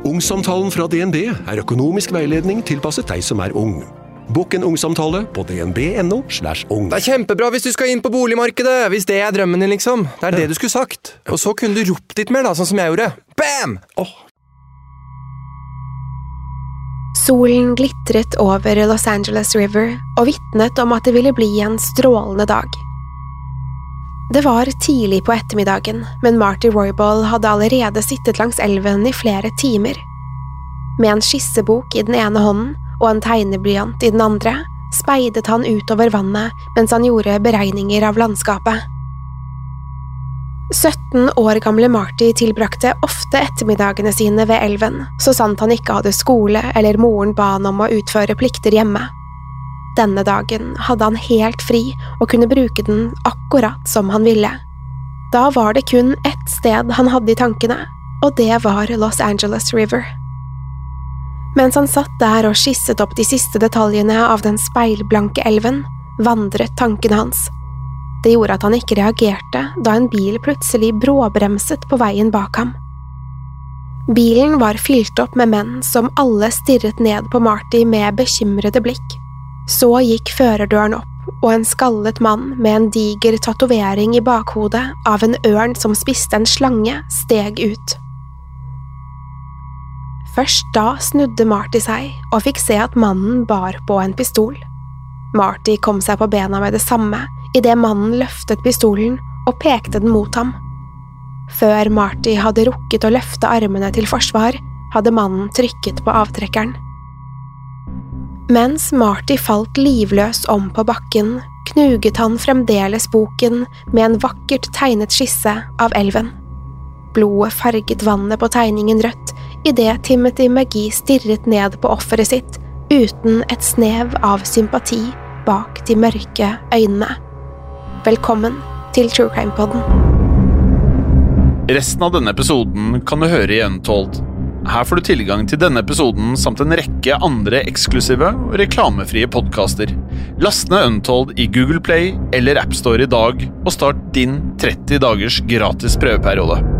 Ungsamtalen fra DNB er økonomisk veiledning tilpasset deg som er ung. Bokk en ungsamtale på dnb.no. slash ung. Det er kjempebra hvis du skal inn på boligmarkedet, hvis det er drømmen din, liksom. Det er det du skulle sagt. Og så kunne du ropt litt mer, da, sånn som jeg gjorde. Bam! Solen glitret over Los Angeles River og vitnet om at det ville bli en strålende dag. Det var tidlig på ettermiddagen, men Marty Roybal hadde allerede sittet langs elven i flere timer. Med en skissebok i den ene hånden og en tegneblyant i den andre speidet han utover vannet mens han gjorde beregninger av landskapet. 17 år gamle Marty tilbrakte ofte ettermiddagene sine ved elven, så sant han ikke hadde skole eller moren ba han om å utføre plikter hjemme. Denne dagen hadde han helt fri og kunne bruke den akkurat som han ville. Da var det kun ett sted han hadde i tankene, og det var Los Angeles River. Mens han satt der og skisset opp de siste detaljene av den speilblanke elven, vandret tankene hans. Det gjorde at han ikke reagerte da en bil plutselig bråbremset på veien bak ham. Bilen var fylt opp med menn som alle stirret ned på Marty med bekymrede blikk. Så gikk førerdøren opp, og en skallet mann med en diger tatovering i bakhodet av en ørn som spiste en slange, steg ut. Først da snudde Marty seg og fikk se at mannen bar på en pistol. Marty kom seg på bena med det samme idet mannen løftet pistolen og pekte den mot ham. Før Marty hadde rukket å løfte armene til forsvar, hadde mannen trykket på avtrekkeren. Mens Marty falt livløs om på bakken, knuget han fremdeles boken med en vakkert tegnet skisse av elven. Blodet farget vannet på tegningen rødt idet Timothy McGee stirret ned på offeret sitt uten et snev av sympati bak de mørke øynene. Velkommen til True Crime Podden. Resten av denne episoden kan du høre i Untold. Her får du tilgang til denne episoden samt en rekke andre eksklusive og reklamefrie podkaster. Last ned Untold i Google Play eller AppStore i dag, og start din 30 dagers gratis prøveperiode.